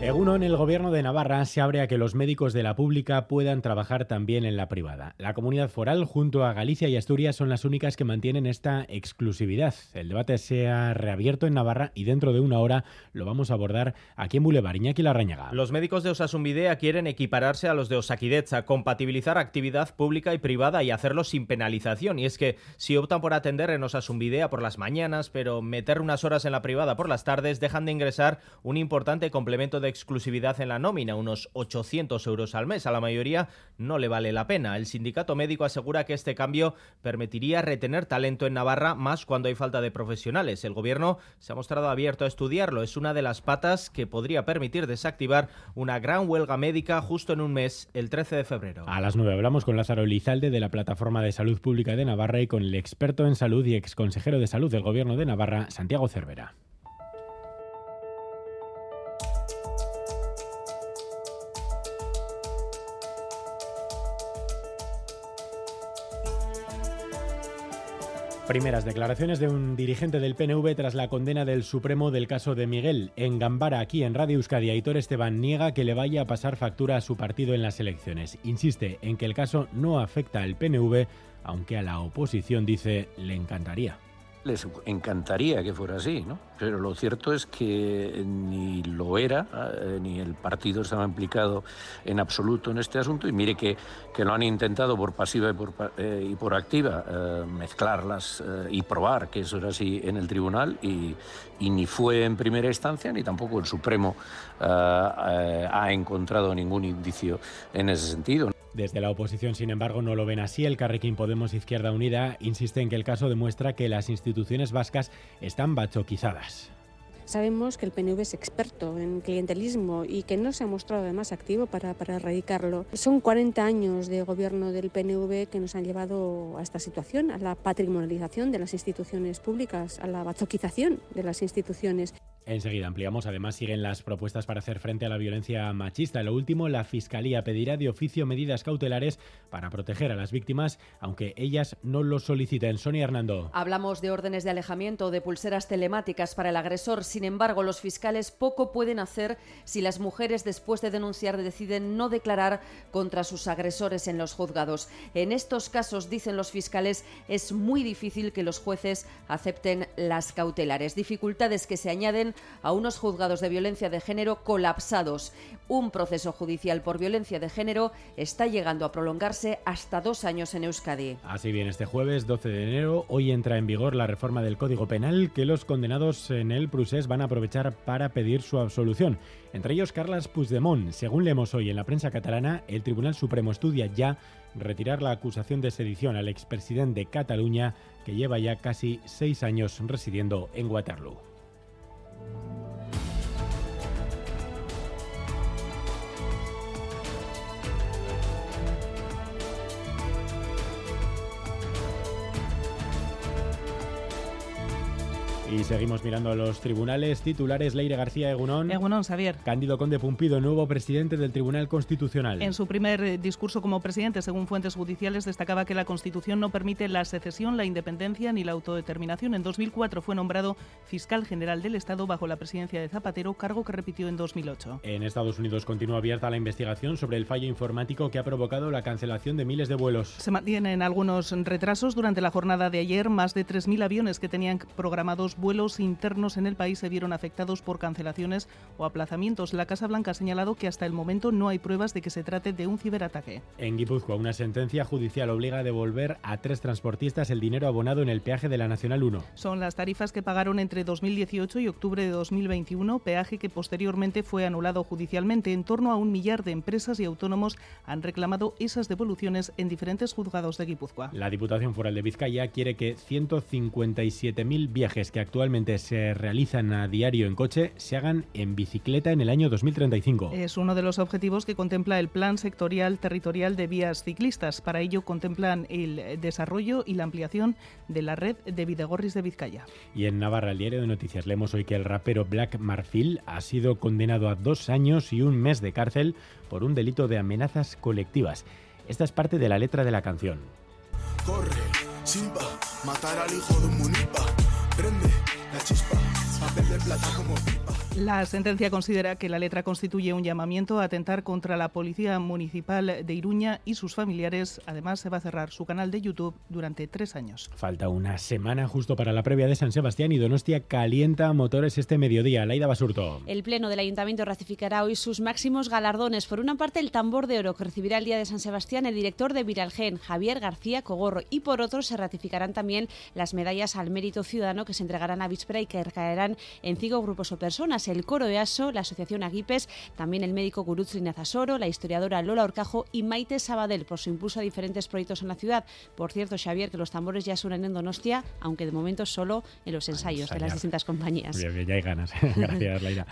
Eguno en el gobierno de Navarra se abre a que los médicos de la pública puedan trabajar también en la privada. La comunidad foral junto a Galicia y Asturias son las únicas que mantienen esta exclusividad. El debate se ha reabierto en Navarra y dentro de una hora lo vamos a abordar aquí en Boulevard. Iñaki Larrañaga. Los médicos de Osasunvidea quieren equipararse a los de Osakidecha, compatibilizar actividad pública y privada y hacerlo sin penalización. Y es que si optan por atender en Osasunvidea por las mañanas, pero meter unas horas en la privada por las tardes, dejan de ingresar un importante complemento de exclusividad en la nómina, unos 800 euros al mes. A la mayoría no le vale la pena. El sindicato médico asegura que este cambio permitiría retener talento en Navarra, más cuando hay falta de profesionales. El gobierno se ha mostrado abierto a estudiarlo. Es una de las patas que podría permitir desactivar una gran huelga médica justo en un mes, el 13 de febrero. A las 9 hablamos con Lázaro Lizalde de la Plataforma de Salud Pública de Navarra y con el experto en salud y exconsejero de salud del gobierno de Navarra, Santiago Cervera. Primeras declaraciones de un dirigente del PNV tras la condena del Supremo del caso de Miguel. En Gambara, aquí en Radio Euskadi, Aitor Esteban niega que le vaya a pasar factura a su partido en las elecciones. Insiste en que el caso no afecta al PNV, aunque a la oposición dice le encantaría les encantaría que fuera así, ¿no? Pero lo cierto es que ni lo era, eh, ni el partido estaba implicado en absoluto en este asunto, y mire que, que lo han intentado por pasiva y por, eh, activa eh, mezclarlas y probar que eso era así en el tribunal, y, y ni fue en primera instancia, ni tampoco el Supremo ha encontrado ningún indicio en ese sentido. Desde la oposición, sin embargo, no lo ven así. El Carrequín Podemos Izquierda Unida insiste en que el caso demuestra que las instituciones vascas están bachoquizadas. Sabemos que el PNV es experto en clientelismo y que no se ha mostrado además activo para, para, erradicarlo. Son 40 años de gobierno del PNV que nos han llevado a esta situación, a la patrimonialización de las instituciones públicas, a la bachoquización de las instituciones. Enseguida ampliamos. Además, siguen las propuestas para hacer frente a la violencia machista. Lo último, la Fiscalía pedirá de oficio medidas cautelares para proteger a las víctimas, aunque ellas no lo soliciten. Sonia Hernando. Hablamos de órdenes de alejamiento, de pulseras telemáticas para el agresor. Sin embargo, los fiscales poco pueden hacer si las mujeres, después de denunciar, deciden no declarar contra sus agresores en los juzgados. En estos casos, dicen los fiscales, es muy difícil que los jueces acepten las cautelares. Dificultades que se añaden a unos juzgados de violencia de género colapsados. Un proceso judicial por violencia de género está llegando a prolongarse hasta dos años en Euskadi. Así bien, este jueves 12 de enero, hoy entra en vigor la reforma del Código Penal que los condenados en el procés van a aprovechar para pedir su absolución. Entre ellos, Carlas Puigdemont. Según leemos hoy en la prensa catalana, el Tribunal Supremo estudia ya retirar la acusación de sedición al expresidente de Cataluña que lleva ya casi seis años residiendo en Waterloo. Y seguimos mirando a los tribunales titulares. Leire García Egunón. Egunón, Xavier. Cándido Conde Pumpido, nuevo presidente del Tribunal Constitucional. En su primer eh, discurso como presidente, según fuentes judiciales, destacaba que la Constitución no permite la secesión, la independencia ni la autodeterminación. En 2004 fue nombrado fiscal general del Estado bajo la presidencia de Zapatero, cargo que repitió en 2008. En Estados Unidos continúa abierta la investigación sobre el fallo informático que ha provocado la cancelación de miles de vuelos. Se mantienen algunos retrasos. Durante la jornada de ayer, más de 3.000 aviones que tenían programados vuelos internos en el país se vieron afectados por cancelaciones o aplazamientos. La Casa Blanca ha señalado que hasta el momento no hay pruebas de que se trate de un ciberataque. En Guipúzcoa, una sentencia judicial obliga a devolver a tres transportistas el dinero abonado en el peaje de la Nacional 1. Son las tarifas que pagaron entre 2018 y octubre de 2021, peaje que posteriormente fue anulado judicialmente. En torno a un millar de empresas y autónomos han reclamado esas devoluciones en diferentes juzgados de Guipúzcoa. La Diputación Foral de Vizcaya quiere que 157.000 viajes que actualmente se realizan a diario en coche se hagan en bicicleta en el año 2035. Es uno de los objetivos que contempla el Plan Sectorial Territorial de Vías Ciclistas. Para ello contemplan el desarrollo y la ampliación de la red de Videgorris de Vizcaya. Y en Navarra, el diario de noticias, leemos hoy que el rapero Black Marfil ha sido condenado a dos años y un mes de cárcel por un delito de amenazas colectivas. Esta es parte de la letra de la canción. Corre, Simba, matar al hijo de un munipa. Papel de plata como. La sentencia considera que la letra constituye un llamamiento a atentar contra la Policía Municipal de Iruña y sus familiares. Además, se va a cerrar su canal de YouTube durante tres años. Falta una semana justo para la previa de San Sebastián y Donostia calienta motores este mediodía. Laida Basurto. El Pleno del Ayuntamiento ratificará hoy sus máximos galardones. Por una parte, el tambor de oro que recibirá el día de San Sebastián el director de Viralgen, Javier García Cogorro. Y por otro, se ratificarán también las medallas al mérito ciudadano que se entregarán a víspera y que recaerán en cinco grupos o personas el coro EASO, la asociación Aguipes, también el médico Guruzzi Nazasoro, la historiadora Lola Orcajo y Maite Sabadell por su impulso a diferentes proyectos en la ciudad. Por cierto, Xavier, que los tambores ya suenan en Donostia, aunque de momento solo en los ensayos de las distintas compañías. Ya, ya hay ganas. Gracias, Laira.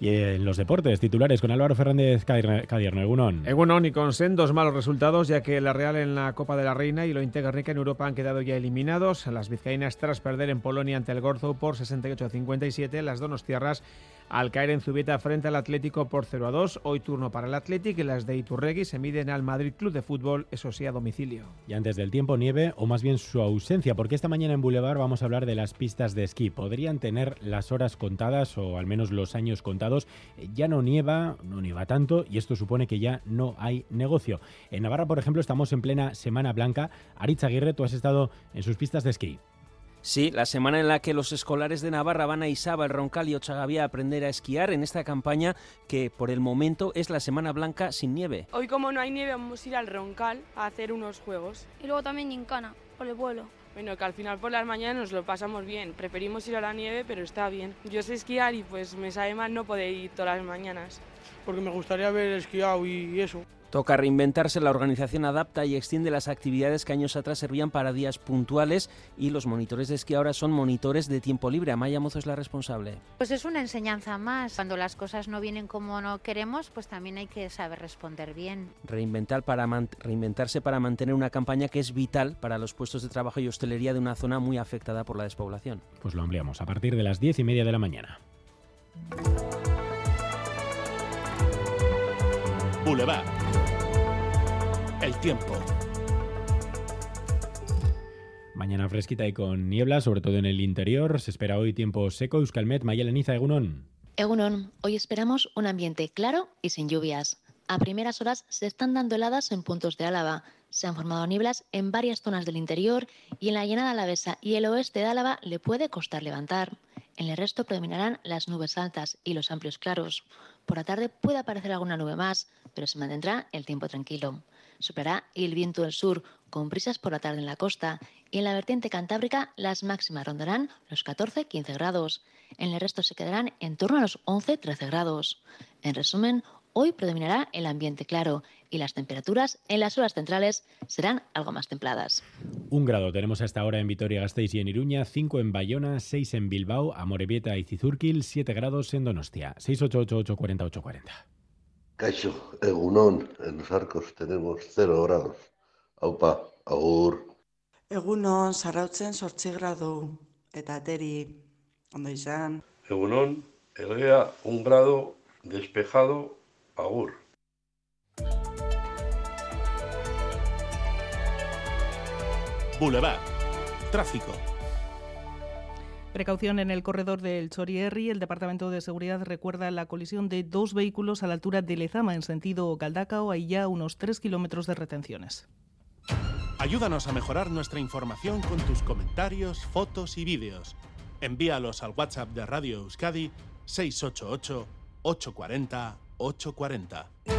y en los deportes, titulares con Álvaro Fernández Cadierno, Egunon. Egunon y con sendos malos resultados, ya que la Real en la Copa de la Reina y lo Rica en Europa han quedado ya eliminados. Las vizcaínas tras perder en Polonia ante el Gorzo por 68-57, las donostiarras al caer en Zubieta frente al Atlético por 0 a 2. Hoy turno para el Atlético y las de Iturregui se miden al Madrid Club de Fútbol, eso sí a domicilio. Y antes del tiempo, nieve o más bien su ausencia, porque esta mañana en Boulevard vamos a hablar de las pistas de esquí. Podrían tener las horas contadas o al menos los años contados. Ya no nieva, no nieva tanto y esto supone que ya no hay negocio. En Navarra, por ejemplo, estamos en plena Semana Blanca. Aritz Aguirre, tú has estado en sus pistas de esquí. Sí, la semana en la que los escolares de Navarra van a Isaba, el Roncal y Ochagavía a aprender a esquiar en esta campaña que por el momento es la Semana Blanca sin nieve. Hoy como no hay nieve vamos a ir al Roncal a hacer unos juegos. Y luego también Gincana, por el vuelo. Bueno, que al final por las mañanas nos lo pasamos bien. Preferimos ir a la nieve, pero está bien. Yo sé esquiar y pues me sabe mal no poder ir todas las mañanas. Porque me gustaría haber esquiado y eso. Toca reinventarse, la organización adapta y extiende las actividades que años atrás servían para días puntuales y los monitores de esquí ahora son monitores de tiempo libre. Amaya Mozo es la responsable. Pues es una enseñanza más. Cuando las cosas no vienen como no queremos, pues también hay que saber responder bien. Reinventar para reinventarse para mantener una campaña que es vital para los puestos de trabajo y hostelería de una zona muy afectada por la despoblación. Pues lo ampliamos a partir de las diez y media de la mañana. Boulevard. El tiempo. Mañana fresquita y con niebla, sobre todo en el interior. Se espera hoy tiempo seco. Euskalmet, Mayeleniza, Egunon. Egunon, hoy esperamos un ambiente claro y sin lluvias. A primeras horas se están dando heladas en puntos de Álava. Se han formado nieblas en varias zonas del interior y en la llanada alavesa y el oeste de Álava le puede costar levantar. En el resto predominarán las nubes altas y los amplios claros. Por la tarde puede aparecer alguna nube más, pero se mantendrá el tiempo tranquilo. Superará el viento del sur con brisas por la tarde en la costa y en la vertiente cantábrica las máximas rondarán los 14-15 grados. En el resto se quedarán en torno a los 11-13 grados. En resumen, hoy predominará el ambiente claro y las temperaturas en las horas centrales serán algo más templadas. Un grado tenemos hasta ahora en Vitoria-Gasteiz y en Iruña, 5 en Bayona, 6 en Bilbao, Amorebieta y Cizurquil, 7 grados en Donostia. 688 840 840 Caixo, egunon, en los arcos tenemos cero grados. Aupa, agur. Egunon, sarautzen sortzi grado, eta ateri, ondo izan. Egunon, elgea, un grado, despejado, agur. Boulevard. Tráfico. Precaución en el corredor del Chorierri. El Departamento de Seguridad recuerda la colisión de dos vehículos a la altura de Lezama en sentido Galdacao. Hay ya unos tres kilómetros de retenciones. Ayúdanos a mejorar nuestra información con tus comentarios, fotos y vídeos. Envíalos al WhatsApp de Radio Euskadi 688 840 840.